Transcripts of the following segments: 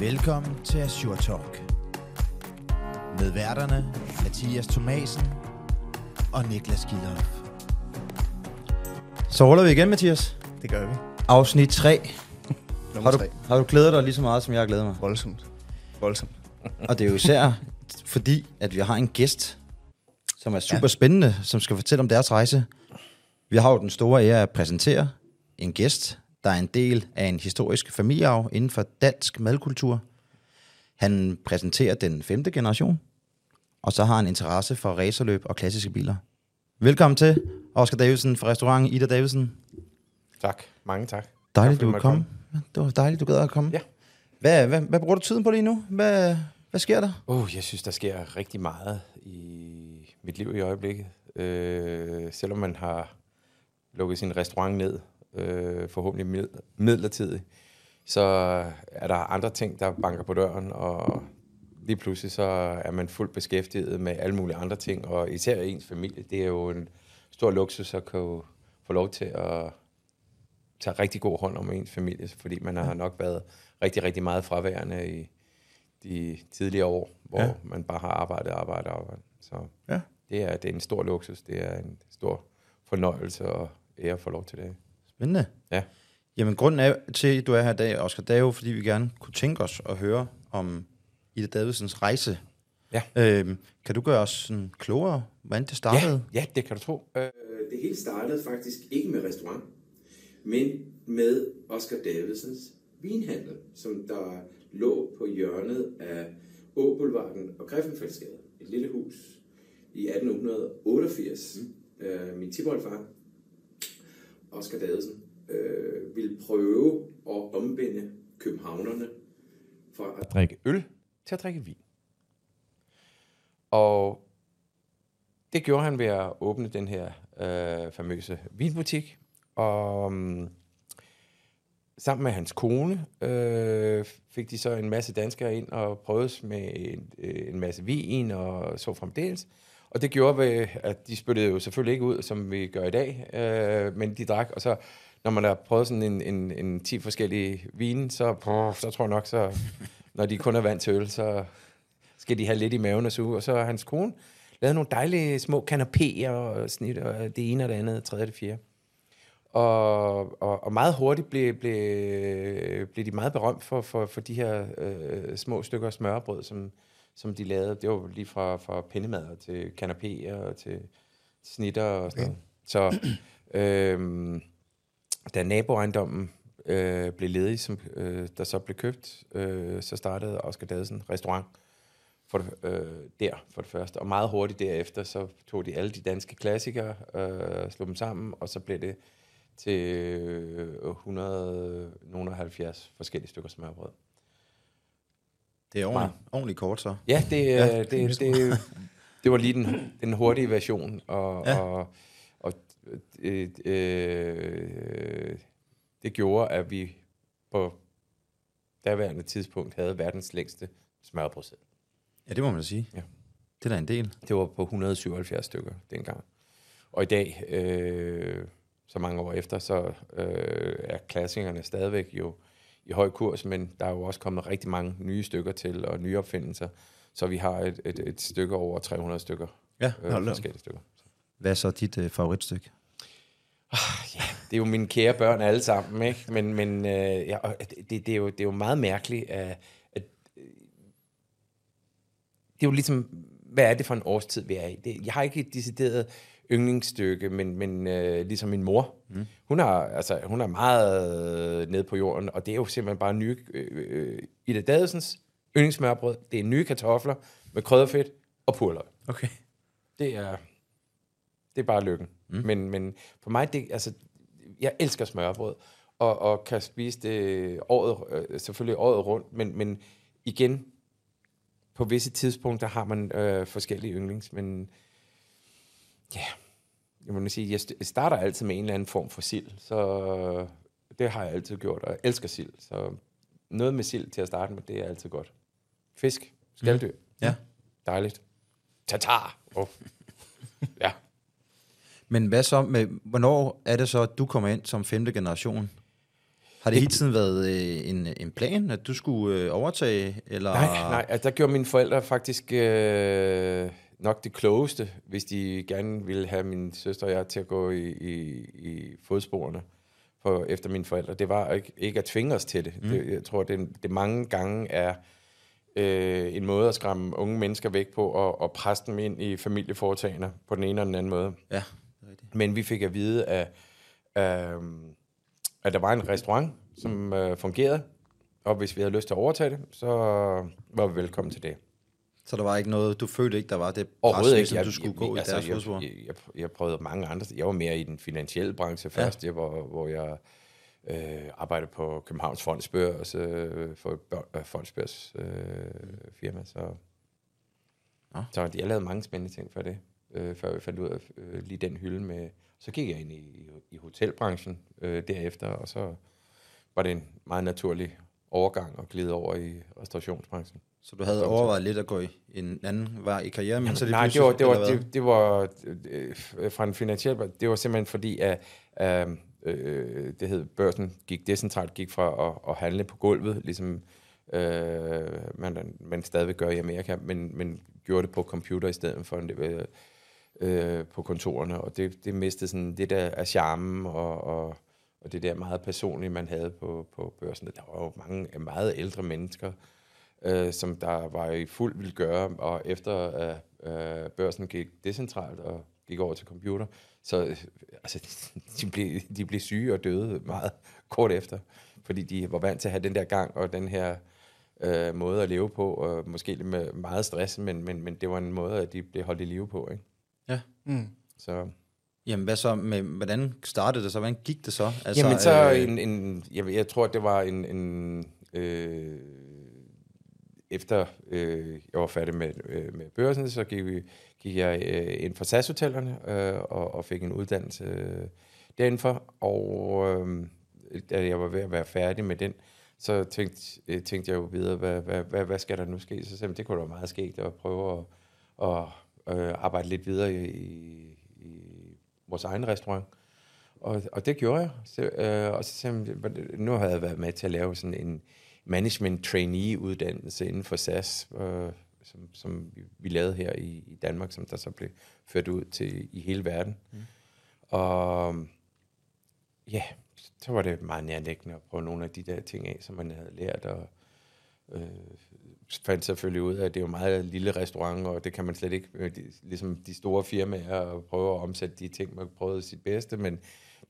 Velkommen til Azure Talk. Med værterne Mathias Thomasen og Niklas Kildhoff. Så ruller vi igen, Mathias. Det gør vi. Afsnit 3. Nummer Har du, tre. har du glædet dig lige så meget, som jeg har glædet mig? Voldsomt. Voldsomt. Og det er jo især fordi, at vi har en gæst, som er super ja. spændende, som skal fortælle om deres rejse. Vi har jo den store ære at præsentere en gæst, der er en del af en historisk familiearv inden for dansk madkultur. Han præsenterer den femte generation, og så har han interesse for racerløb og klassiske biler. Velkommen til, Oscar Davidsen fra restauranten Ida Davidsen. Tak. Mange tak. Dejligt, Tak, du måtte kommet. Det var dejligt, du gad at komme. Ja. Hvad, hvad, hvad bruger du tiden på lige nu? Hvad, hvad sker der? Oh, jeg synes, der sker rigtig meget i mit liv i øjeblikket. Øh, selvom man har lukket sin restaurant ned, øh, forhåbentlig mid- midlertidigt, så er der andre ting, der banker på døren, og lige pludselig så er man fuldt beskæftiget med alle mulige andre ting, og især ens familie. Det er jo en stor luksus at kunne få lov til at tage rigtig god hånd om ens familie, fordi man har nok været rigtig, rigtig meget fraværende i de tidligere år, hvor ja. man bare har arbejdet, arbejdet, arbejdet. Så Ja. det, er, det er en stor luksus. Det er en stor fornøjelse og ære at få lov til det. Spændende. Ja. Jamen, grunden er, til, at du er her i dag, Oscar, det er jo, fordi vi gerne kunne tænke os at høre om Ida Davidsens rejse. Ja. Øhm, kan du gøre os sådan klogere, hvordan det startede? Ja, ja, det kan du tro. Øh, Det hele startede faktisk ikke med restaurant, men med Oscar Davidsens vinhandel, som der lå på hjørnet af Åboulevarden og Griffenfeldsgade. Et lille hus i 1888. Mm. Øh, min tipoldfar, Oscar Davidsen, øh, ville prøve at ombinde københavnerne fra at drikke øl til at drikke vin. Og det gjorde han ved at åbne den her øh, famøse vinbutik. Og um, sammen med hans kone øh, fik de så en masse danskere ind og prøvede med en, øh, en masse vin og så fremdeles. Og det gjorde ved, at de spyttede jo selvfølgelig ikke ud, som vi gør i dag, øh, men de drak, og så når man har prøvet sådan en, en, en 10 forskellige vine, så, så tror jeg nok, så, når de kun er vant til øl, så skal de have lidt i maven og suge. Og så hans kone lavet nogle dejlige små kanapéer og snit, og det ene og det andet, det tredje og det fjerde. Og, og, og meget hurtigt blev, blev, blev de meget berømt for, for, for de her øh, små stykker smørbrød, som, som de lavede. Det var lige fra, fra pindemader til kanapéer og til snitter og sådan noget. Så øh, da naboejendommen øh, blev ledig, som øh, der så blev købt, øh, så startede Oscar Dadsen restaurant for det, øh, der for det første. Og meget hurtigt derefter, så tog de alle de danske klassikere, øh, slog dem sammen, og så blev det til øh, 170 forskellige stykker smørbrød. Det er ordentligt, ordentligt kort så. Ja, det, Ja, ja, det, det, det, det var lige den, den hurtige version, og, Ja. og, og øh, øh, det gjorde, at vi på daværende tidspunkt havde verdens længste smørbrødsæd. Ja, det må man sige. Ja. Det er da en del. Det var på 177 stykker dengang. Og i dag, øh, så mange år efter, så øh, er klassikerne stadigvæk jo i høj kurs, men der er jo også kommet rigtig mange nye stykker til, og nye opfindelser. Så vi har et, et, et stykke over 300 stykker. Ja, Øh, forskellige stykker. Hvad er så dit øh, favoritstykke? Det er jo mine kære børn alle sammen, ikke? Men, men øh, ja, det, det, er jo, det er jo meget mærkeligt, at, at øh, det er jo ligesom, hvad er det for en årstid, vi er i? Det, jeg har ikke et decideret yndlingsstykke, men, men øh, ligesom min mor, mm. hun, har, altså, hun er meget nede på jorden, og det er jo simpelthen bare nye, øh, øh, Ida Dadesens yndlingssmørbrød, det er nye kartofler med krydderfedt og purløg. Okay. Det er, det er bare lykken. Mm. Men, men for mig, det, altså, jeg elsker smørbrød, og, og kan spise det året, øh, selvfølgelig året rundt, men, men igen, på visse tidspunkter har man øh, forskellige yndlings, men ja, jeg må sige, jeg st- jeg starter altid med en eller anden form for sild, så det har jeg altid gjort, og jeg elsker sild, så noget med sild til at starte med, det er altid godt. Fisk, skalddyr, Ja. dejligt. Tatar, oh. ja. Men hvad så med, hvornår er det så, at du kommer ind som femte generation? Har det hele tiden været øh, en, en plan, at du skulle øh, overtage? Eller? Nej, nej, altså, der gjorde mine forældre faktisk øh, nok det klogeste, hvis de gerne ville have min søster og jeg til at gå i, i, i fodsporene for, efter mine forældre. Det var ikke, ikke at tvinge os til det. Mm. det jeg tror, det, det mange gange er øh, en måde at skræmme unge mennesker væk på og, og presse dem ind i familieforetagender på den ene eller den anden måde. Ja, rigtigt. Men vi fik at vide, at, at, at der var en restaurant, som øh, fungerede, og hvis vi havde lyst til at overtage det, så var vi velkommen til det. Så der var ikke noget, du følte ikke, der var det Overhovedet ikke. som du skulle gå i deres jeg, jeg, jeg, jeg prøvede mange andre. Jeg var mere i den finansielle branche først, ja. hvor, hvor jeg øh, arbejdede på Københavns Fondsbørs, øh, for øh, Fondsbørs øh, firma. Så, Nå. så jeg lavede mange spændende ting for det, øh, før jeg fandt ud af øh, lige den hylde med... Så gik jeg ind i, i, i hotelbranchen øh, derefter, og så var det en meget naturlig overgang at glide over i restaurationsbranchen. Så du havde overvejet lidt at gå i en anden vej i karrieren, men så lige Nej, det var, det var, det, det var øh, fra en finansiel, det var simpelthen fordi, at øh, øh, det hed, børsen gik decentralt, gik fra at, at handle på gulvet, ligesom øh, man, man stadigvæk gør i Amerika, men, men gjorde det på computer i stedet for øh, øh, på kontorerne, og det, det mistede sådan det der af charmen og, og, og det der meget personlige, man havde på, på børsen. Der var jo mange meget ældre mennesker, øh, som der var i fuld vil gøre, og efter at øh, børsen gik decentralt og gik over til computer, så øh, altså, de, blev, de blev syge og døde meget kort efter, fordi de var vant til at have den der gang og den her øh, måde at leve på, og måske lidt med meget stress, men, men, men det var en måde, at de blev holdt i live på. Ikke? Ja. Mm. Så, Jamen, hvad så med, hvordan startede det så? Hvordan gik det så? altså, Jamen så øh, en, en jeg, jeg tror, det var en, en øh, efter øh, jeg var færdig med, øh, med børsen, så gik, vi, gik jeg øh, ind for SAS-hotellerne øh, og, og fik en uddannelse øh, derindenfor. Og øh, da jeg var ved at være færdig med den, så tænkte, øh, tænkte jeg jo videre, hvad, hvad, hvad, hvad skal der nu ske? Så sagde det kunne da være meget sket at prøve at, at øh, arbejde lidt videre i, i, vores egen restaurant. Og, og det gjorde jeg. Så, øh, og så sagde jeg, nu har jeg været med til at lave sådan en management trainee-uddannelse inden for SAS, øh, som, som vi- lavede her i, i Danmark, som der så blev ført ud til i hele verden. Mm. Og ja, så var det meget nærliggende at prøve nogle af de der ting af, som man havde lært, og øh, fandt selvfølgelig ud af, at det er jo meget lille restaurant, og det kan man slet ikke, øh, de, ligesom de store firmaer, og prøve at omsætte de ting, man prøvede sit bedste, men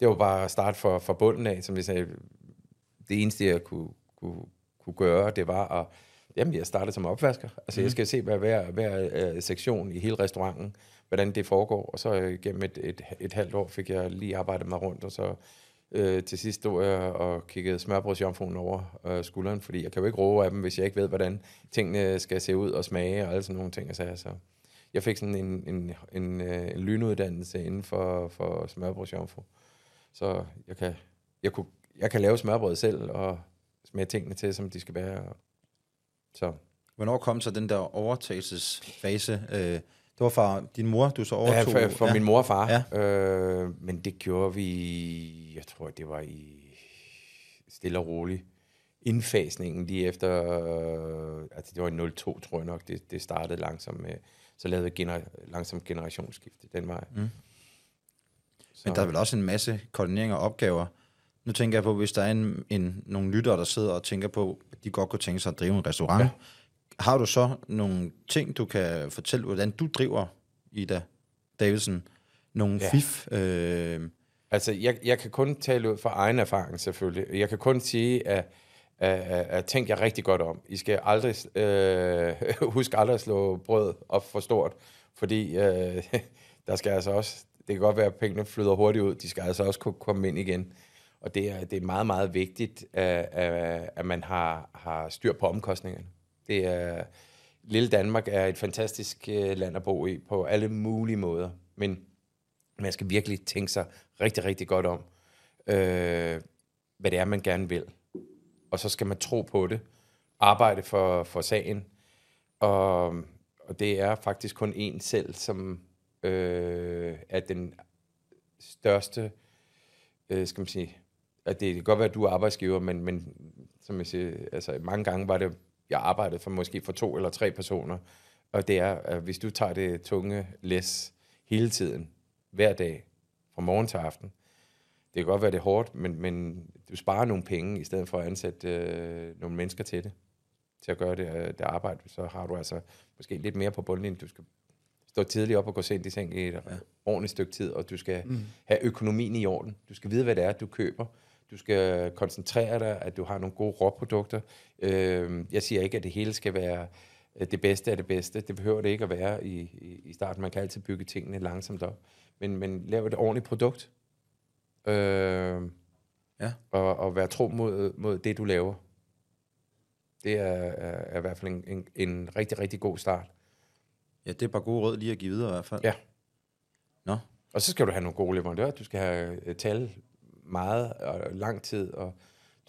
det var bare at starte fra, fra bunden af, som jeg sagde, det eneste, jeg kunne, kunne, kunne gøre, det var at, jamen, jeg startede som opvasker. Altså, mm. jeg skal se hver, hver, hver uh, sektion i hele restauranten, hvordan det foregår, og så uh, gennem et, et, et halvt år fik jeg lige arbejdet mig rundt, og så uh, til sidst stod jeg og kiggede smørbrødsjomfruen over uh, skulderen, fordi jeg kan jo ikke råbe af dem, hvis jeg ikke ved, hvordan tingene skal se ud og smage, og alle sådan nogle ting. Så, så jeg fik sådan en, en, en, uh, en lynuddannelse inden for, for smørbrødsjomfru. Så jeg kan, jeg, kunne, jeg kan lave smørbrød selv, og smage tingene til, som de skal være. Så Hvornår kom så den der overtagelsesfase? Øh, det var fra din mor, du så ja, overtog? for, for ja. min mor og far. Ja. Øh, men det gjorde vi, jeg tror, det var i stille og roligt indfasningen lige efter, øh, altså det var i 02, tror jeg nok, det, det startede langsomt med, så lavede vi gener- langsomt generationsskifte den vej. Mm. Så, Men der er vel også en masse koordinering og opgaver. Nu tænker jeg på, hvis der er en, en, nogle lyttere, der sidder og tænker på, at de godt kunne tænke sig at drive en restaurant. Ja. Har du så nogle ting, du kan fortælle, hvordan du driver, Ida Davidsen? Nogle Ja. fif? Øh, Altså, jeg, jeg kan kun tale ud fra egen erfaring, selvfølgelig. Jeg kan kun sige, at, at, at, at tænk jer rigtig godt om. I skal aldrig, øh, husk aldrig at slå brød op for stort, fordi øh, der skal altså også, det kan godt være, at pengene flyder hurtigt ud, de skal altså også kunne komme ind igen. Og det er, det er meget, meget vigtigt, at, at, man har, har styr på omkostningerne. Det er, lille Danmark er et fantastisk øh, land at bo i på alle mulige måder, men man skal virkelig tænke sig rigtig, rigtig godt om, øh, hvad det er, man gerne vil. Og så skal man tro på det, arbejde for, for sagen, og, og det er faktisk kun en selv, som øh, er den største, øh, skal man sige, at det kan godt være, at du er arbejdsgiver, men, men som jeg siger, altså mange gange var det, jeg arbejdede for måske for to eller tre personer, og det er, at hvis du tager det tunge læs hele tiden, hver dag, fra morgen til aften, det kan godt være, det er hårdt, men, men du sparer nogle penge, i stedet for at ansætte øh, nogle mennesker til det, til at gøre det, øh, det arbejde, så har du altså måske lidt mere på bundlinjen. Du skal stå tidligt op og gå sent i seng i et ja. ordentligt stykke tid, og du skal mm. have økonomien i orden. Du skal vide, hvad det er, du køber. Du skal koncentrere dig, at du har nogle gode råprodukter. Øh, jeg siger ikke, at det hele skal være øh, det bedste af det bedste. Det behøver det ikke at være i, i, i starten. Man kan altid bygge tingene langsomt op. Men, men lav et ordentligt produkt. Øh, Ja. og, og være tro mod, mod det, du laver. Det er, er, er i hvert fald en, en, en rigtig, rigtig god start. Ja, det er bare gode råd lige at give videre i hvert fald. Ja. Nå, Og så skal du have nogle gode leverandører. Du skal have øh, tal meget og lang tid, og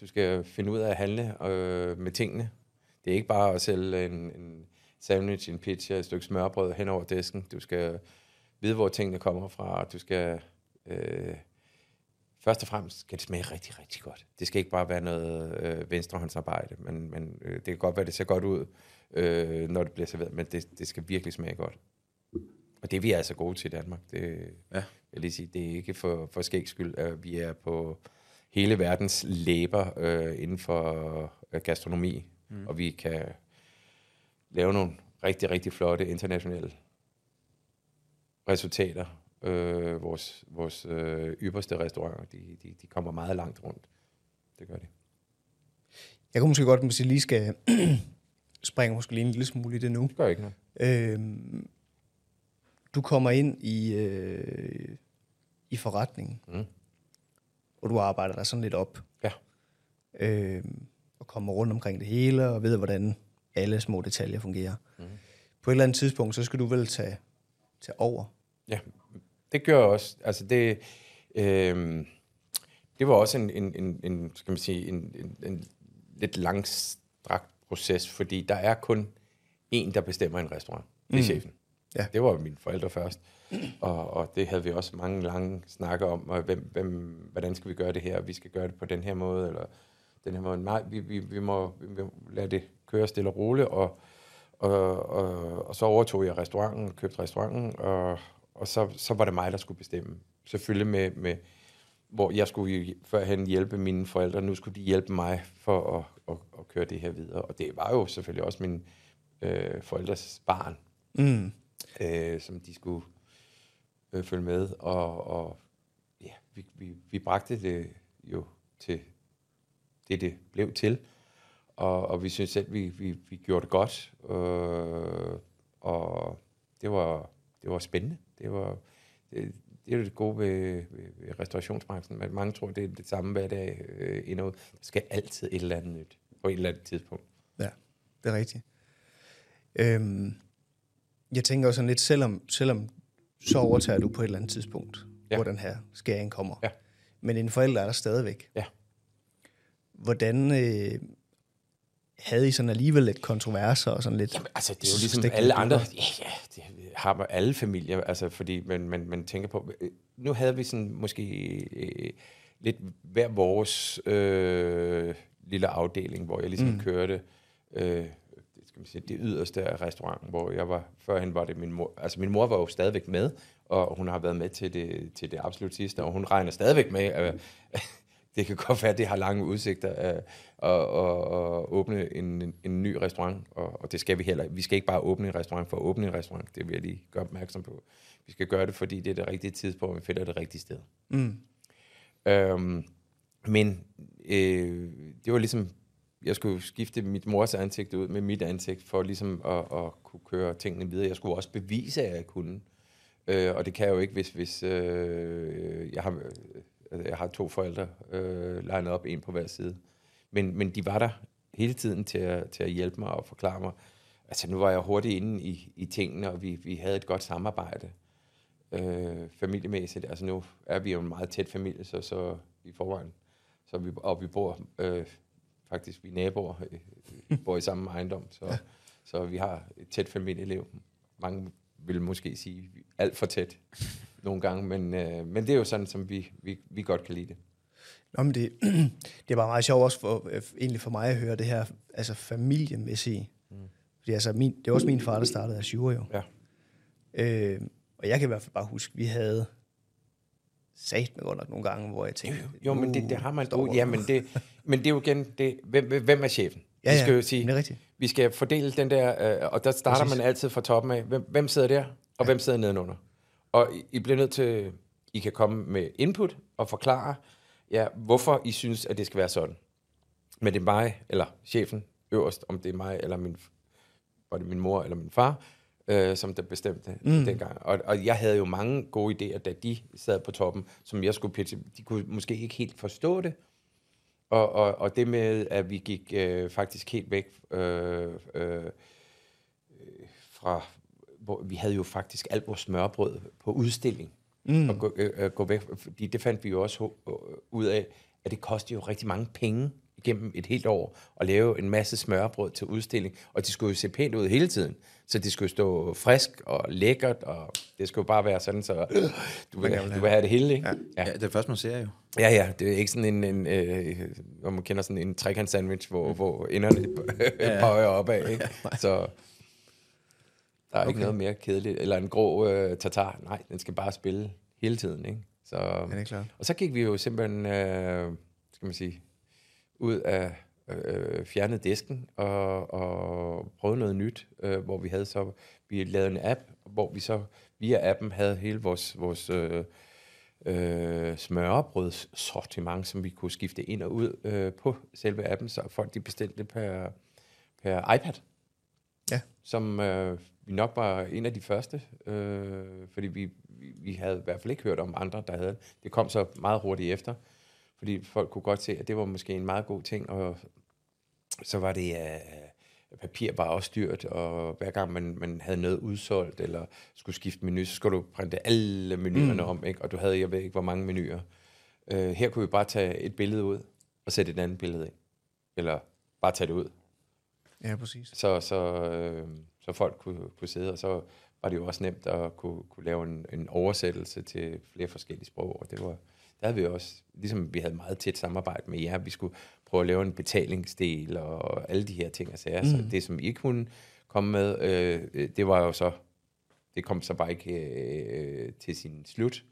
du skal finde ud af at handle øh, med tingene. Det er ikke bare at sælge en, en sandwich, en pizza, et stykke smørbrød hen over disken. Du skal vide, hvor tingene kommer fra. Du skal... Øh, først og fremmest skal det smage rigtig, rigtig godt. Det skal ikke bare være noget øh, venstrehåndsarbejde, men, men øh, det kan godt være, det ser godt ud, øh, når det bliver serveret, men det, det skal virkelig smage godt. Og det vi er vi altså gode til i Danmark. Det, Ja vil lige sige, det er ikke for, for skægs skyld, at vi er på hele verdens læber øh, inden for øh, gastronomi, mm. og vi kan lave nogle rigtig, rigtig flotte internationale resultater. Øh, vores vores øh, ypperste restauranter, de, de, de kommer meget langt rundt. Det gør de. Jeg kunne måske godt, jeg lige skal springe måske lige en lille smule i det nu. Det gør ikke noget. Øhm, du kommer ind i, øh, i forretningen, Mm. og du arbejder dig sådan lidt op. Ja. Øhm, og kommer rundt omkring det hele, og ved, hvordan alle små detaljer fungerer. Mm. På et eller andet tidspunkt, så skal du vel tage, tage over. Ja, det gør jeg også. Altså det, øh, det var også en, en, en, en skal man sige, en, en, en lidt langstrakt proces, fordi der er kun en, der bestemmer en restaurant. Det er mm. chefen. Ja. Det var mine forældre først. Og, og det havde vi også mange lange snakke om, og hvem, hvem, hvordan skal vi gøre det her? Vi skal gøre det på den her måde, eller den her måde. Nej, vi, vi, vi, må, vi må lade det køre stille og roligt, og, og, og, og så overtog jeg restauranten, købte restauranten, og, og så, så var det mig, der skulle bestemme. Selvfølgelig med, med hvor jeg skulle førhen hjælpe mine forældre, nu skulle de hjælpe mig for at, at, at køre det her videre. Og det var jo selvfølgelig også min øh, forældres barn, Mm øh, som de skulle øh, følge med. Og, og ja, vi, vi, vi bragte det jo til det, det blev til. Og, og vi synes selv, vi, vi, vi gjorde det godt. Øh, og det var, det var spændende. Det var det, det er jo det gode ved, ved, ved restaurationsbranchen. Men mange tror, det er det samme hver dag øh, endnu. Der skal altid et eller andet nyt på et eller andet tidspunkt. Ja, det er rigtigt. Øhm, jeg tænker også sådan lidt, selvom, selvom så overtager du på et eller andet tidspunkt, ja. Hvor den her skæring kommer. Ja. Men dine forældre er der stadigvæk. Ja. Hvordan øh, havde I sådan alligevel lidt kontroverser og sådan lidt... Jamen, altså, det er jo ligesom stik- alle andre. Ja, ja, det har man alle familier, altså, fordi man, man, man tænker på... øh, Nu havde vi sådan måske øh, lidt hver vores øh, lille afdeling, hvor jeg ligesom mm. kørte øh, man det yderste af restauranten, hvor jeg var, førhen var det min mor, altså min mor var jo stadigvæk med, og hun har været med til det, til det absolut sidste, og hun regner stadigvæk med, at det kan godt være, at det har lange udsigter at, at, at, at åbne en, en ny restaurant, og, og det skal vi heller Vi skal ikke bare åbne en restaurant for at åbne en restaurant, det vil jeg lige gøre opmærksom på. Vi skal gøre det, fordi det er det rigtige tidspunkt, og vi finder det rigtige sted. Mm. Øhm, men øh, det var ligesom, jeg skulle skifte mit mors ansigt ud med mit ansigt, for ligesom at, at kunne køre tingene videre. Jeg skulle også bevise, at jeg kunne. Øh, og det kan jeg jo ikke, hvis, hvis øh, jeg, har, øh, jeg har to forældre øh, legnet op, en på hver side. Men, men de var der hele tiden til at, til at hjælpe mig og forklare mig. Altså nu var jeg hurtigt inde i, i tingene, og vi, vi havde et godt samarbejde øh, familiemæssigt. Altså nu er vi jo en meget tæt familie, så, så i forvejen. Så vi, og vi bor øh, faktisk, vi er naboer, øh, bor i samme ejendom, så, ja. så vi har et tæt familieliv. Mange vil måske sige alt for tæt nogle gange, men, øh, men det er jo sådan, som vi, vi, vi godt kan lide det. Nå, men det, det er bare meget sjovt også for, øh, egentlig for mig at høre det her altså familiemæssige. Mm. Fordi altså, min, det var også min far, der startede af jo. Ja. Øh, og jeg kan i hvert fald bare huske, vi havde sat med godt nok nogle gange, hvor jeg tænkte... Jo, men det, det har man... Uh, ja, men det, men det er jo igen... Det, hvem, hvem er chefen? Ja, vi ja, skal jo sige, det er rigtigt. vi skal fordele den der... Øh, og der starter Præcis. man altid fra toppen af. Hvem, hvem sidder der, og hvem sidder nedenunder? Og I, I bliver nødt til... I kan komme med input og forklare, ja, hvorfor I synes, at det skal være sådan. Men det er mig, eller chefen øverst, om det er mig, eller min, var det min mor eller min far, øh, som der bestemte mm. dengang. Og, og jeg havde jo mange gode idéer, da de sad på toppen, som jeg skulle pitche. De kunne måske ikke helt forstå det. Og, og, og det med, at vi gik øh, faktisk helt væk øh, øh, fra... Hvor, vi havde jo faktisk alt vores smørbrød på udstilling. Mm. Og gå, øh, øh, gå væk, fordi det fandt vi jo også øh, ud af, at det kostede jo rigtig mange penge igennem et helt år at lave en masse smørbrød til udstilling, og de skulle jo se pænt ud hele tiden. Så det skulle stå frisk og lækkert, og det skulle bare være sådan, så øh, du, vil, du vil have det hele, ikke? Ja. Ja, det er det første, man ser jo. Ja, ja, det er ikke sådan en, en øh, hvor man kender sådan en trekant sandwich, hvor, hvor enderne ja. peger opad, ikke? Så der er okay. ikke noget mere kedeligt. Eller en grå øh, tartar. Nej, den skal bare spille hele tiden, ikke? Så, Ja, det er klart. og så gik vi jo simpelthen, øh, skal man sige, ud af øh, fjernet disken og, og prøvede noget nyt, øh, hvor vi havde så, vi lavede en app, hvor vi så via appen havde hele vores, vores øh, øh, smørrebrødssortiment, som vi kunne skifte ind og ud øh, på selve appen, så folk de bestilte det per, per iPad. Ja. Som øh, vi nok var en af de første, øh, fordi vi, vi, vi havde i hvert fald ikke hørt om andre, der havde det. Det kom så meget hurtigt efter, fordi folk kunne godt se, at det var måske en meget god ting, og så var det, uh, papir var også dyrt, og hver gang man, man havde noget udsolgt, eller skulle skifte menu, så skulle du printe alle menuerne mm. om, ikke? og du havde, jeg ved ikke, hvor mange menuer. Uh, her kunne vi bare tage et billede ud, og sætte et andet billede ind. Eller bare tage det ud, Ja, præcis. så, så, øh, så folk kunne, kunne sidde, og så var det jo også nemt at kunne, kunne lave en, en oversættelse til flere forskellige sprog, og det var, der havde vi også, ligesom vi havde meget tæt samarbejde med jer, vi skulle prøve at lave en betalingsdel og alle de her ting og sager, mm. så det som I kunne komme med, øh, det var jo så, det kom så bare ikke øh, til sin slut,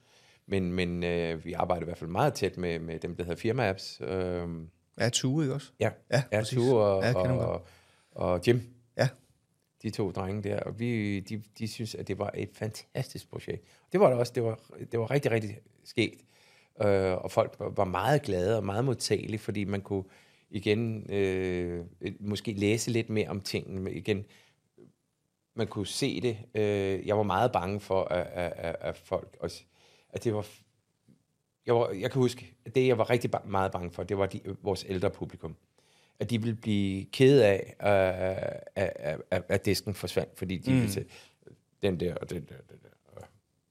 men, men øh, vi arbejder i hvert fald meget tæt med, med dem, der hedder firma-apps, øh, Ja, Tue, ikke også? Ja, Ja, præcis. Tue og, Ja, dem og, og Jim. Ja. De to drenge der. Og vi, de, de synes, at det var et fantastisk projekt. Det var det også. Det var, det var rigtig, rigtig skægt. Øh, og folk var- meget glade og meget modtagelige, fordi man kunne igen øh, måske læse lidt mere om tingene. Igen, man kunne se det. Øh, jeg var meget bange for, at, at, at, at folk også, at det var jeg, var, jeg kan huske, at det, jeg var rigtig ba- meget bange for, det var de, vores ældre publikum. At de ville blive ked af, at, at, at, at disken forsvandt, fordi de mm. ville se, den der og den der. Den der.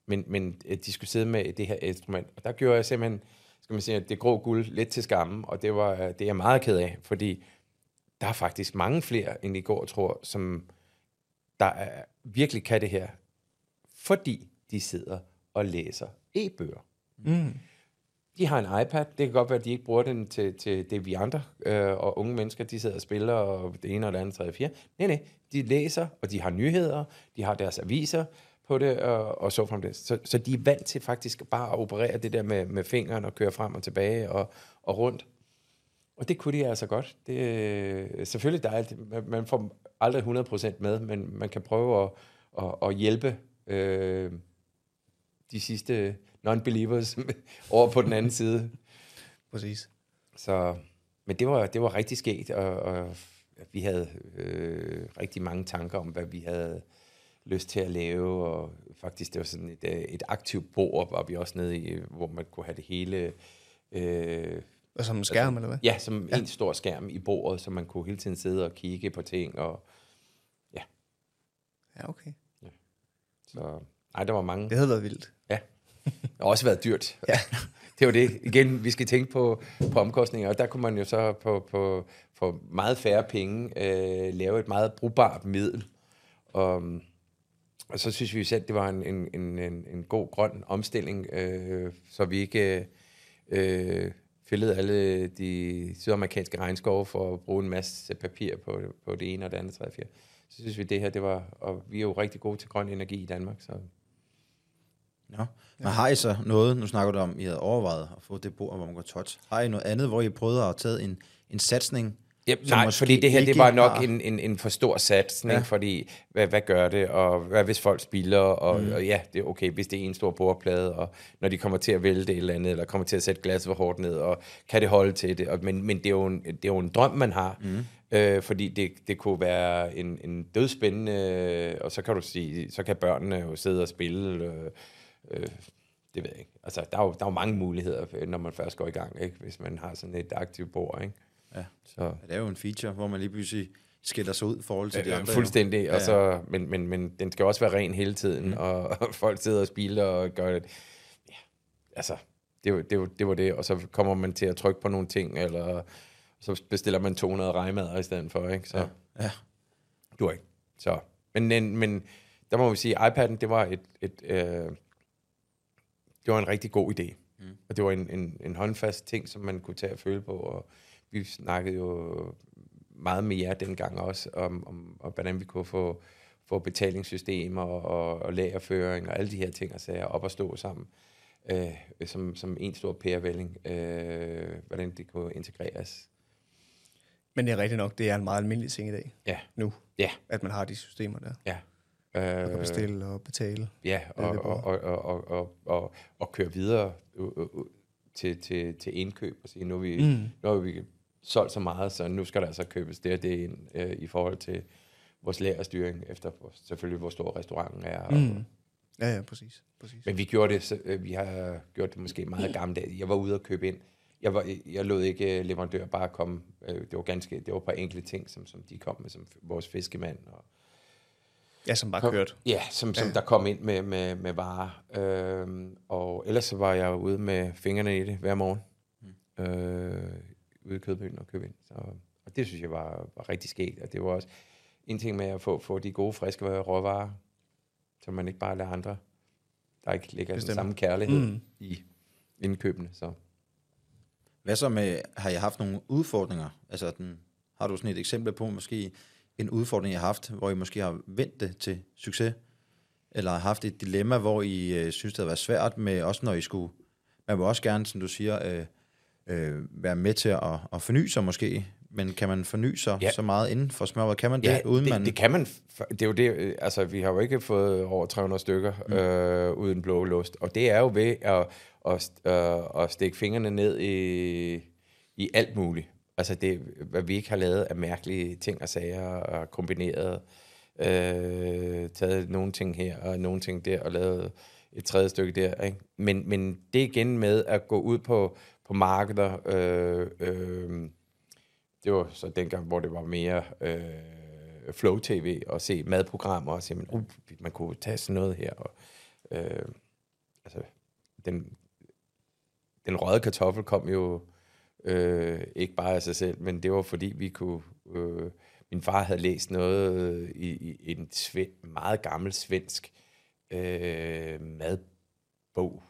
Men, men øh, de skulle sidde med det her instrument. Og der gjorde jeg simpelthen, skal man sige, det grå guld lidt til skamme, og det var øh, det er jeg meget ked af, fordi der er faktisk mange flere, end i går tror, som der er, virkelig kan det her, fordi de sidder og læser e-bøger. Mm. De har en iPad. Det kan godt være, at de ikke bruger den til, til det, vi andre øh, og unge mennesker, de sidder og spiller, og det ene og det andet, tredje, fjerde. Nej, nej. De læser, og de har nyheder, de har deres aviser på det, og, og så fremdeles. Så, så de er vant til faktisk bare at operere det der med, med fingeren og køre frem og tilbage og, og rundt. Og det kunne de altså godt. Det, øh, selvfølgelig, der er alt, man, man får aldrig 100% med, men man kan prøve at, at, at hjælpe øh, de sidste non-believers over på den anden side. Præcis. Så, men det var, det var rigtig sket, og, og vi havde øh, rigtig mange tanker om, hvad vi havde lyst til at lave, og faktisk det var sådan et, øh, et aktivt bord, var vi også nede i, hvor man kunne have det hele... Øh, Og som en skærm, eller hvad? Ja, som ja. en stor skærm i bordet, så man kunne hele tiden sidde og kigge på ting, og Ja, okay. så... Nej, der var mange. Det havde været vildt. Ja. Det har også været dyrt. Ja. Det var det. Igen, vi skal tænke på, på omkostninger, og der kunne man jo så på, på, for meget færre penge øh, lave et meget brugbart middel. Og, og så synes vi selv, det var en, en, en, en, en god grøn omstilling, øh, så vi ikke øh, fældede alle de sydamerikanske regnskove for at bruge en masse papir på, på det ene og det andet, tredje, fjerde. Så synes vi, det her, det var, og vi er jo rigtig gode til grøn energi i Danmark, så Ja. Men har I så noget, nu snakker du om, I havde overvejet at få det bord, hvor man går touch. Har I noget andet, hvor I prøvede at tage en, en satsning? Ja, nej, måske fordi det her, det var nok har- en, en, en for stor satsning, Ja. ja. fordi hvad, hvad gør det, og hvad hvis folk spiller, og, mm. og ja, det er okay, hvis det er en stor bordplade, og når de kommer til at vælte et eller andet, eller kommer til at sætte glasset for hårdt ned, og kan det holde til det, og, men, men det, er jo en, det er jo en drøm, man har, mm. øh, fordi det, det kunne være en, en dødspændende, og så kan du sige, så kan børnene jo sidde og spille, øh, øh, det ved jeg ikke. Altså, der er, jo, der er jo mange muligheder, når man først går i gang, ikke? hvis man har sådan et aktivt bord, ikke? Ja. Så. Ja, det er jo en feature, hvor man lige pludselig skiller sig ud i forhold til de Ja, andre. fuldstændig, jo. og så, men, men, men den skal også være ren hele tiden, mm. og, og folk sidder og spiller og gør det. Ja, altså, det, var- det, var- det var det, og så kommer man til at trykke på nogle ting, eller så bestiller man 200 rejmader i stedet for, ikke? Så Ja. ja. du ikke. Så, men, men, men der må vi sige, iPad'en, det var et, et øh, det var en rigtig god idé. Mm. Og det var en, en, en håndfast ting, som man kunne tage og føle på, og vi snakkede jo meget med jer dengang også, om, om, om hvordan vi kunne få, få betalingssystemer og, og lagerføring og alle de her ting og sager op at stå sammen, øh, som, som en stor pærevælling, øh, hvordan det kunne integreres. Men det er rigtigt nok, det er en meget almindelig ting i dag, Ja, nu, ja, at man har de systemer der. ja. Man kan Øh, bestille og betale. Ja, og, og, og, og, og, og, og, og køre videre øh, øh, øh, til, til, til indkøb og sige, nu har vi, mm. nu har vi solgt så meget, så nu skal der altså købes det og det ind øh, i forhold til vores lagerstyring, efter selvfølgelig hvor stor restauranten er. Og, Mm. Ja, ja, præcis. præcis. Men vi gjorde det, så, øh, vi har gjort det måske meget gammeldags. Jeg var ude og købe ind. Jeg, var, jeg lod ikke øh, leverandør bare komme. Øh, Det var ganske, det var et par enkelte ting, som, som de kom med, som vores fiskemand og, Ja, som bare kom, kørt. Ja, som, som ja. der kom ind med, med, med varer. Øhm, og ellers så var jeg ude med fingrene i det hver morgen. Mm. Øh, ude i Kødbyen og købe ind. Så, og det synes jeg var, var rigtig skægt. Og det var også en ting med at få, få de gode, friske råvarer, så man ikke bare lader andre, der ikke ligger den Bestemt. samme kærlighed Mm. mm. i indkøbene. Så. Hvad så med, har jeg haft nogle udfordringer? Altså, den, har du sådan et eksempel på måske en udfordring, jeg har haft, hvor I måske har vendt det til succes? Eller har haft et dilemma, hvor I øh, synes, det har været svært med, også når I skulle, man vil også gerne, som du siger, øh, øh, være med til at, at forny sig måske, men kan man forny sig ja. Så meget inden for smørbrød? Kan man det, Ja, uden det, man... det kan man. Det er jo det, øh, altså vi har jo ikke fået over 300 stykker mm. øh, uden blå lust, og det er jo ved at, at, at, at stikke fingrene ned i, i alt muligt. Altså det, hvad vi ikke har lavet af mærkelige ting og sager og kombineret, øh, taget nogle ting her og nogle ting der og lavet et tredje stykke der. Ikke? Men, men det igen med at gå ud på, på markeder, øh, øh, det var så dengang, hvor det var mere øh, flow-tv og se madprogrammer og se, man, uh, man kunne tage sådan noget her. Og, øh, altså, den, den røde kartoffel kom jo øh, ikke bare af sig selv, men det var fordi, vi kunne... Øh, min far havde læst noget i, i en sven, meget gammel svensk øh, madbog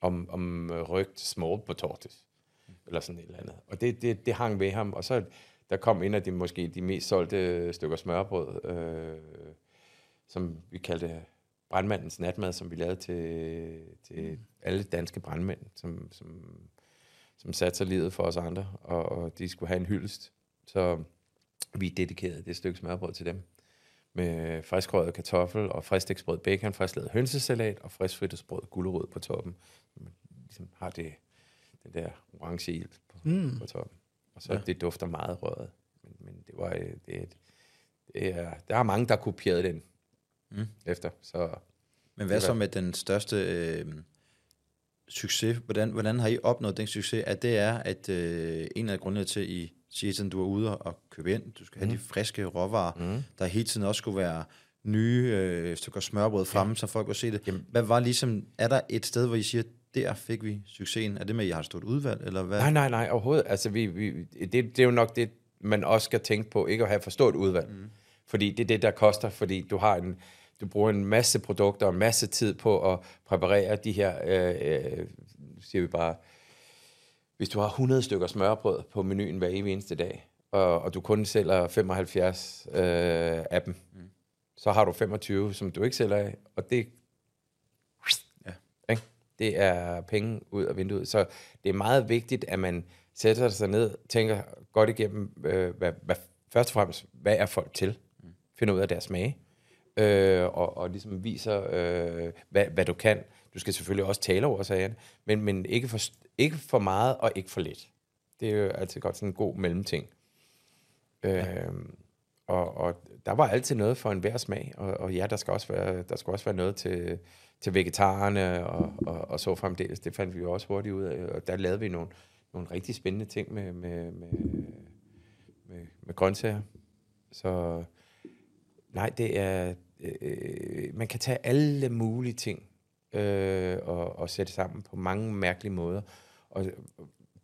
om, om øh, røgt small potatoes eller sådan et eller andet. Og det, det, det hang ved ham, og så der kom en af de måske de mest solgte stykker smørbrød, øh, som vi kaldte brandmandens natmad, som vi lavede til, til alle danske brandmænd, som, som, som satte sig livet for os andre, og, og de skulle have en hyldest. Så vi dedikerede det stykke smørbrød til dem med friskrøget kartoffel og frisksbrød bacon, frisklavet hønsesalat og friskfrittersbrød gulerod på toppen. Man ligesom har det den der orange ild på, mm. på toppen. Og så Ja. det dufter meget røget. Men, men det var øh, det, er et- det er, der er mange, der kopierede den Mm. efter. Så Men hvad Det så med den største øh, succes? Hvordan, hvordan har I opnået den succes? At det er, at øh, en af grundene til, I siger, at du er ude og købe ind, du skal have de friske råvarer, mm. der hele tiden også skulle være nye øh, stykker smørbrød fremme, så folk kunne se det. Jamen. Hvad var ligesom, er der et sted, hvor I siger, der fik vi succesen? Er det med, at I har et stort udvalg, eller hvad? Nej, nej, nej, overhovedet. Altså, vi, vi, det, det er jo nok det, man også skal tænke på, ikke at have for stort udvalg. Mm. Fordi det er det, der koster, fordi du har en, du bruger en masse produkter og en masse tid på at præparere de her, øh, øh, siger vi bare, hvis du har 100 stykker smørbrød på menuen hver evig eneste dag, og, og du kun sælger 75 øh, af dem, mm. så har du 25, som du ikke sælger af, og det, Ja. ikke? det er penge ud af vinduet. Så det er meget vigtigt, at man sætter sig ned, tænker godt igennem, øh, hvad, hvad, først og fremmest, hvad er folk til? Finder ud af deres smage, øh, og, og ligesom viser, øh, hvad, hvad du kan. Du skal selvfølgelig også tale over sagen, men, men ikke, for, ikke for meget og ikke for lidt. Det er jo altid godt sådan en god mellemting. Øh, og, og der var altid noget for enhver smag, og, og ja, der skal også være, der skal også være noget til, til vegetarerne og, og, og så fremdeles. Det fandt vi jo også hurtigt ud af, og der lavede vi nogle, nogle rigtig spændende ting med, med, med, med, med grøntsager. Så nej, det er, øh, man kan tage alle mulige ting øh, og, og sætte sammen på mange mærkelige måder. Og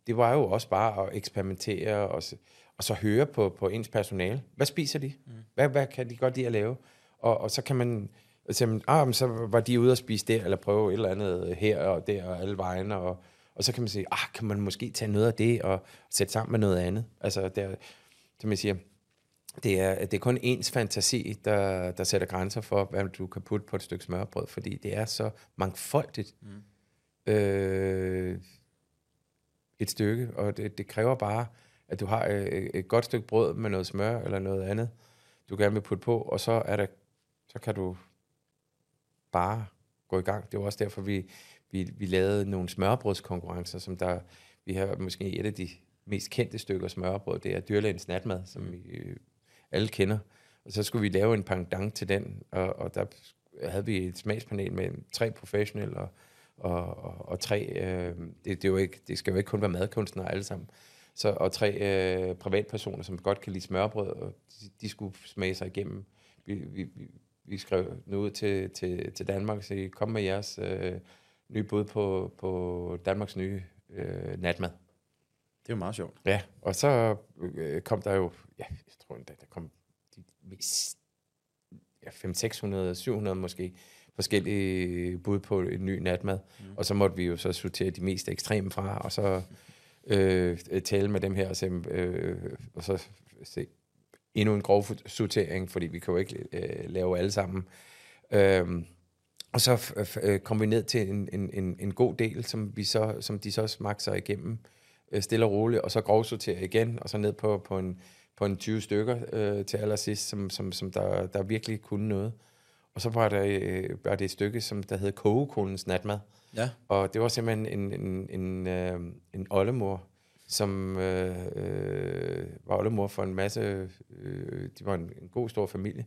det var jo også bare at eksperimentere og, og så høre på, på ens personale. Hvad spiser de? Mm. Hvad, hvad kan de godt lide at lave? Og, og så kan man sige, ah, men så var de ude og spise der, eller prøve et eller andet her og der og alle vegne, og, og så kan man sige, ah, kan man måske tage noget af det og sætte sammen med noget andet? Altså, der, som jeg siger, det er, det er kun ens fantasi, der, der sætter grænser for, hvad du kan putte på et stykke smørbrød, fordi det er så mangfoldigt. Mm. Øh, et stykke, og det, det kræver bare, at du har øh, et godt stykke brød med noget smør eller noget andet, du gerne vil putte på, og så er det, så kan du bare gå i gang. Det var også derfor, vi, vi, vi lavede nogle smørbrødskonkurrencer, som der, vi har måske et af de mest kendte stykker smørbrød, det er dyrlægens natmad, som vi øh, alle kender. Og så skulle vi lave en pangdang til den, og, og der havde vi et smagspanel med tre professionelle og, og, og, og tre, øh, det, det, er jo ikke, det skal jo ikke kun være madkunstnere alle sammen, så, og tre øh, privatpersoner, som godt kan lide smørbrød, og de, de skulle smage sig igennem. Vi, vi, vi, skrev nu ud til, til, til Danmark og sagde, kom med jeres øh, nye bud på, på Danmarks nye øh, natmad. Det er jo meget sjovt. Ja, og så øh, kom der jo, ja, jeg tror endda, der kom de mest, ja, 500, 600, 700 måske, forskellige bud på en ny natmad. Mm. Og så måtte vi jo så sortere de mest ekstreme fra, og så øh, tale med dem her, og, se, øh, og så se endnu en grov sortering, fordi vi kan jo ikke øh, lave alle sammen. Øhm, og så øh, kom vi ned til en, en, en, en god del, som, vi så, som de så smagte sig igennem øh, stille og roligt, og så grovsortere igen, og så ned på, på, en, på en 20 stykker øh, til allersidst, som, som, som der, der virkelig kunne noget. Og så var der, øh, var det et stykke, som der hed Kogekonens natmad. Ja. Og det var simpelthen en, en, en, øh, en oldemor, som øh, øh, var oldemor for en masse, øh, de var en, en god stor familie.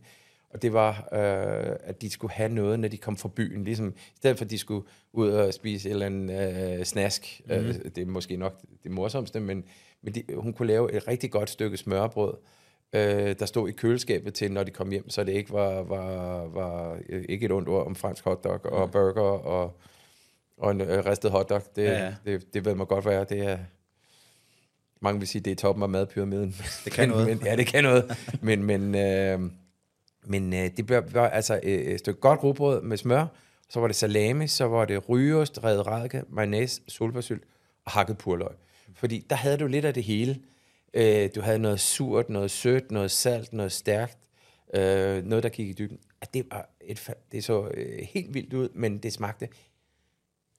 Og det var, øh, at de skulle have noget, når de kom fra byen. Ligesom, I stedet for, at de skulle ud og spise et eller andet øh, snask. Mm. Øh, det er måske nok det morsomste, men, men de, hun kunne lave et rigtig godt stykke smørbrød, øh, der stod i køleskabet til, når de kom hjem, så det ikke var, var, var øh, ikke et ondt ord om fransk hotdog og burger og, og en øh, ristet hotdog. Det, Ja, ja, ja. ja. det, det ved man godt være. Det er, mange vil sige, det er toppen af madpyramiden. Det kan noget. Men, ja, det kan noget. men men, øh, men øh, det var, var altså øh, et stykke godt rugbrød med smør, så var det salami, så var det rygeost, revet radike, mayonnaise, solbærsylt og hakket purløg. Fordi der havde du lidt af det hele. Øh, du havde noget surt, noget sødt, noget salt, noget stærkt, øh, noget, der gik i dybden. At det, var et, det så øh, helt vildt ud, men det smagte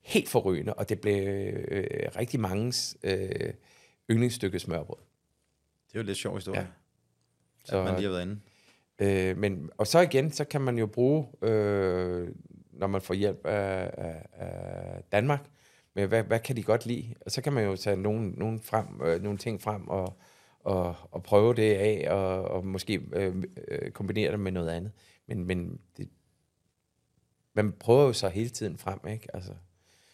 helt forrygende, og det blev øh, rigtig mangens øh, yndlingsstykke smørbrød. Det er jo lidt sjov historie. Ja. Ja. Så- At man lige har været inde. Øh, men, og så igen, så kan man jo bruge, øh, når man får hjælp af, af, af Danmark, med hvad, hvad kan de godt lide? Og så kan man jo tage nogle, nogle, frem, øh, nogle ting frem og, og, og prøve det af, og, og måske øh, øh, kombinere det med noget andet. Men, men det, man prøver jo så hele tiden frem, ikke? Altså,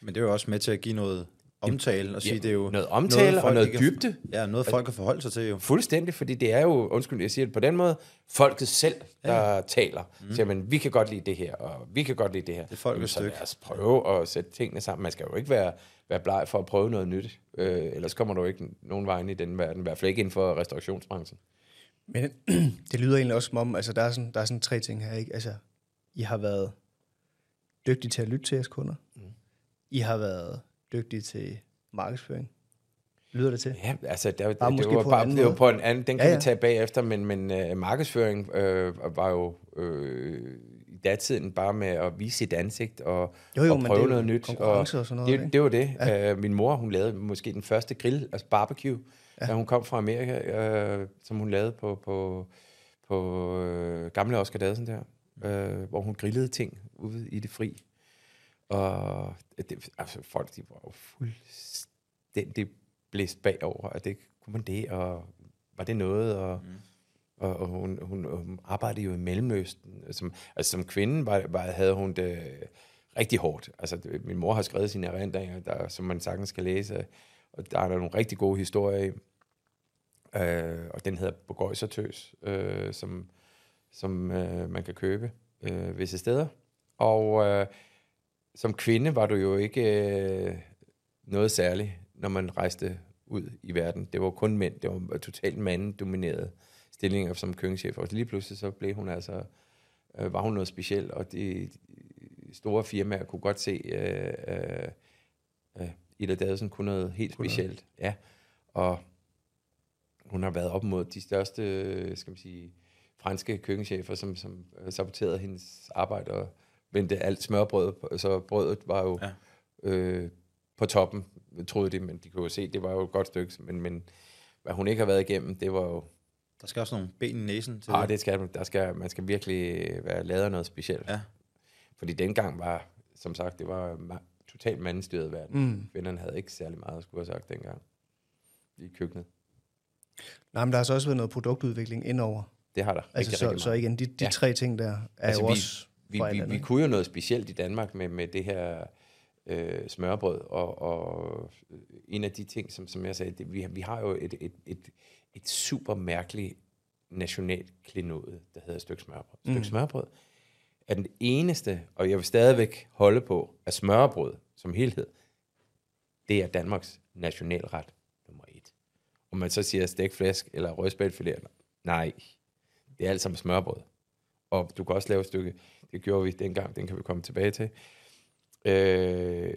Men det er jo også med til at give noget omtale og sige, ja, det er jo... noget omtale og folk noget kan- dybde. Ja, noget folk kan forholde sig til jo. Fuldstændig, fordi det er jo, undskyld, jeg siger det på den måde, folket selv, der ja. taler. Mm. Siger man, vi kan godt lide det her, og vi kan godt lide det her. Det er folkets så stykke. lad os prøve at sætte tingene sammen. Man skal jo ikke være, være bleg for at prøve noget nyt. Øh, ellers kommer du ikke nogen vejen i den verden, i hvert fald ikke inden for restaurationsbranchen. Men det lyder egentlig også som om, altså der er sådan, der er sådan tre ting her, ikke? Altså, I har været dygtige til at lytte til jeres kunder. Mm. I har været dygtige til markedsføring. lyder det til. Ja, altså, der, Bare det, det var bare det var på en anden, den kan Ja, ja, vi tage bagefter, men, men uh, markedsføring øh, var jo øh, i datiden bare med at vise sit ansigt og, Jo, jo, og prøve det noget nyt. konkurrence og sådan noget, Det, ikke? det var det. Ja. Uh, min mor, hun lavede måske den første grill, altså barbecue, ja. da hun kom fra Amerika, uh, som hun lavede på, på, på uh, gamle Oscar Dadsen der, uh, hvor hun grillede ting ude i det fri. Og det, altså, folk, de var jo fuldstændig blæst bagover, at det kunne man det, og var det noget, og, mm. og, og hun, hun, hun arbejdede jo i Mellemøsten. Som, altså som kvinde var, var, havde hun det rigtig hårdt. Altså, det, min mor har skrevet sine erindringer, der, som man sagtens skal læse, og der er der nogle rigtig gode historier i. Øh, og den hedder Bogøjsertøs, øh, som, som øh, man kan købe øh, visse steder. Og øh, som kvinde var du jo ikke øh, noget særligt, når man rejste ud i verden. Det var kun mænd. Det var totalt manddominerede stillinger som køkkenchef. Og lige pludselig så blev hun altså, øh, var hun noget specielt, og de, de store firmaer kunne godt se, øh, øh, øh, Ida Davidsen kunne noget helt specielt. Ja, og hun har været op mod de største, øh, skal man sige, franske køkkenchefer, som, som øh, saboterede hendes arbejde og vendte alt smørbrød, på- så brødet var jo ja. øh, på toppen, troede de, men de kunne jo se, det var jo et godt stykke, men, men hvad hun ikke har været igennem, det var jo, Der skal også nogle ben i næsen til ah, det skal, man- der skal, man skal virkelig være lavet af noget specielt. Ja. Fordi dengang var, som sagt, det var ma- totalt mandstyret verden. Mm. Kvinderne havde ikke særlig meget at skulle have sagt dengang i køkkenet. Nej, men der har så også været noget produktudvikling indover. Det har der Altså, så, så igen, de, de Ja. tre ting der er altså, jo vi- også vi, vi, vi kunne jo noget specielt i Danmark med, med det her øh, smørbrød, og, og en af de ting, som, som jeg sagde, det, vi, vi har jo et, et, et, et super mærkeligt nationalt klenode, der hedder stykke smørbrød. Stykke mm. smørbrød er den eneste, og jeg vil stadigvæk holde på, at smørbrød som helhed, det er Danmarks nationalret nummer et. Om man så siger stegt flæsk eller rødspætfilet, nej, det er alt sammen smørbrød. Og du kan også lave et stykke, det gjorde vi dengang, den kan vi komme tilbage til. Øh,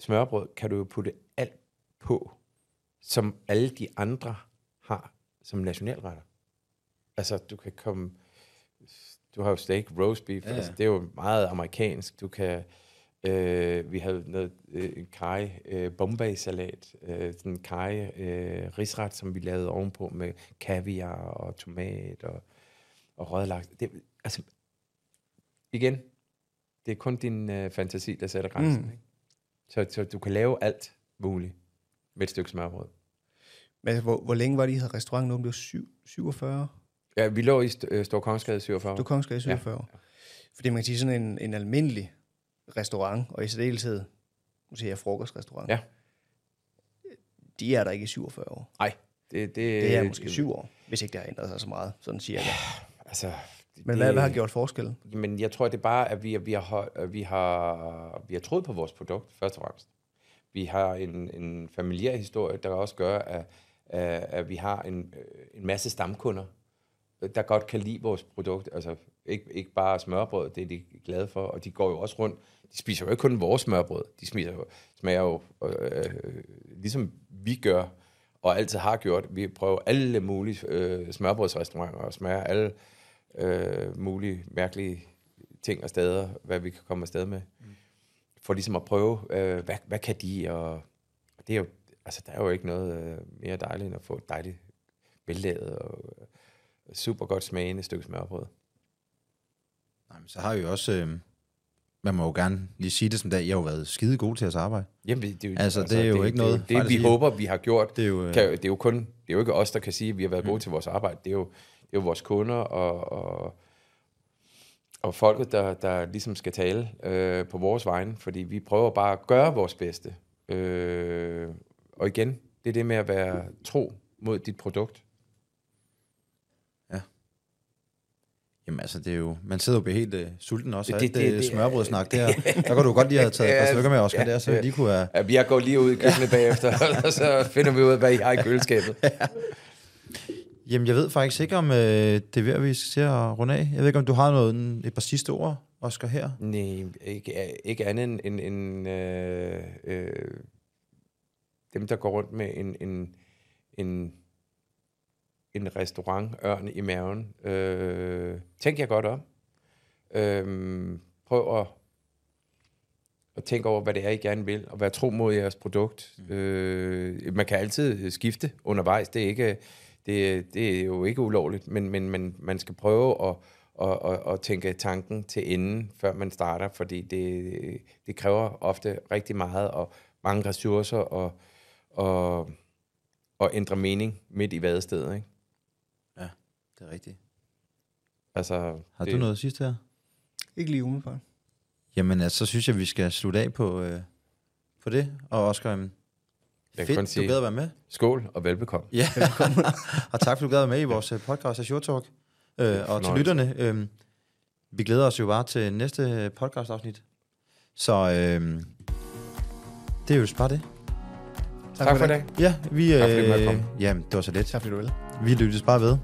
smørbrød kan du jo putte alt på, som alle de andre har som nationalretter. Altså, du kan komme... Du har jo steak, roast beef, ja, Ja. Altså, det er jo meget amerikansk. Du kan... Øh, vi havde noget øh, en kaj øh, Bombay-salat, øh, sådan en kaj øh, risret, som vi lavede ovenpå med kaviar og tomat og, og laks. Det, altså, igen, det er kun din øh, fantasi, der sætter grænsen. Mm. Ikke? Så, så du kan lave alt muligt med et stykke smørbrød. Men altså, hvor, hvor længe var det, I havde restauranten åben? Det var syv, 47? Ja, vi lå i St- øh, Stor Kongsgade 47. Du kom skal i 47. Ja. Fordi man kan sige sådan en, en almindelig restaurant, og i særdeleshed, nu siger jeg frokostrestaurant, Ja. de er der ikke i 47 år. Nej, det, det, Det er måske syv år, hvis ikke det har ændret sig så meget, sådan cirka. Altså, men hvad, hvad har gjort forskellen? Men jeg tror, det er bare, at vi, vi, har, vi, har, vi har troet på vores produkt, først og fremmest. Vi har en, en familiær historie, der også gør, at, at, at vi har en, en masse stamkunder, der godt kan lide vores produkt. Altså ikke, ikke bare smørbrød, det er de glade for, og de går jo også rundt. De spiser jo ikke kun vores smørbrød, de smager jo, smager jo, øh, ligesom vi gør, og altid har gjort. Vi prøver alle mulige øh, smørbrødsrestauranter og smager alle øh, mulige mærkelige ting og steder, hvad vi kan komme afsted med. Mm. For ligesom at prøve, øh, hvad, hvad kan de, og, og det er jo, altså der er jo ikke noget øh, mere dejligt end at få et dejligt vellavet og øh, super godt smagende stykke smørbrød. Nej, men så har vi jo også... Øh, man må jo gerne lige sige det som dag. Jeg har jo været skide god til at arbejde. Jamen, det, det, Altså, det er jo ikke noget Det, det, det vi håber, vi har gjort, Det er jo, øh, kan, det er jo kun, det er jo ikke os, der kan sige, at vi har været gode til vores arbejde. Det er jo, det jo vores kunder og, og, og folket, der, der ligesom skal tale øh, på vores vegne, fordi vi prøver bare at gøre vores bedste. Øh, og igen, det er det med at være tro mod dit produkt. Jamen altså, det er jo... Man sidder jo bliver helt øh, sulten også. Det- Det, det- det, det- smørbrødsnak der. Der kunne du godt lige have taget et par Ja, stykker med, Oscar, ja, der, så vi ja. lige kunne have... Ja, vi har gået lige ud i køkkenet bagefter, og så finder vi ud af, hvad I har i køleskabet. Jamen, jeg ved faktisk ikke, om øh, det er ved, at vi skal til at runde af. Jeg ved ikke, om du har noget, et par sidste ord, Oscar, her? Nej, ikke, ikke andet end, end, end øh, øh, dem, der går rundt med en, en, en, en restaurant, ørn i maven, øh, tænk jer godt om. Øh, prøv at, at tænke over, hvad det er, I gerne vil, og være tro mod jeres produkt. Mm. Øh, man kan altid skifte undervejs, det er, ikke, det, det er jo ikke ulovligt, men, men, men man skal prøve at, at, at, at tænke tanken til enden, før man starter, fordi det, det kræver ofte rigtig meget og mange ressourcer og, og, og ændre mening midt i vadestedet. Ikke? Ja, det er rigtigt. Altså, Har det, du noget sidste her? Ikke lige umiddelbart. Jamen, altså, så synes jeg, vi skal slutte af på, øh, på det. Og Oscar, Jeg fedt, du sige- gad at være med. Skål og velbekomme. Ja, og tak for, du gad at være med i vores øh, podcast af Sure Talk. Øh, og til lytterne, øh, vi glæder os jo bare til næste podcast-afsnit. Så øh, det er jo bare det. Tak for i dag. Ja, vi, Tak fordi du øh, jamen, det var så lidt. Tak fordi du vil. Vi lyttes bare ved.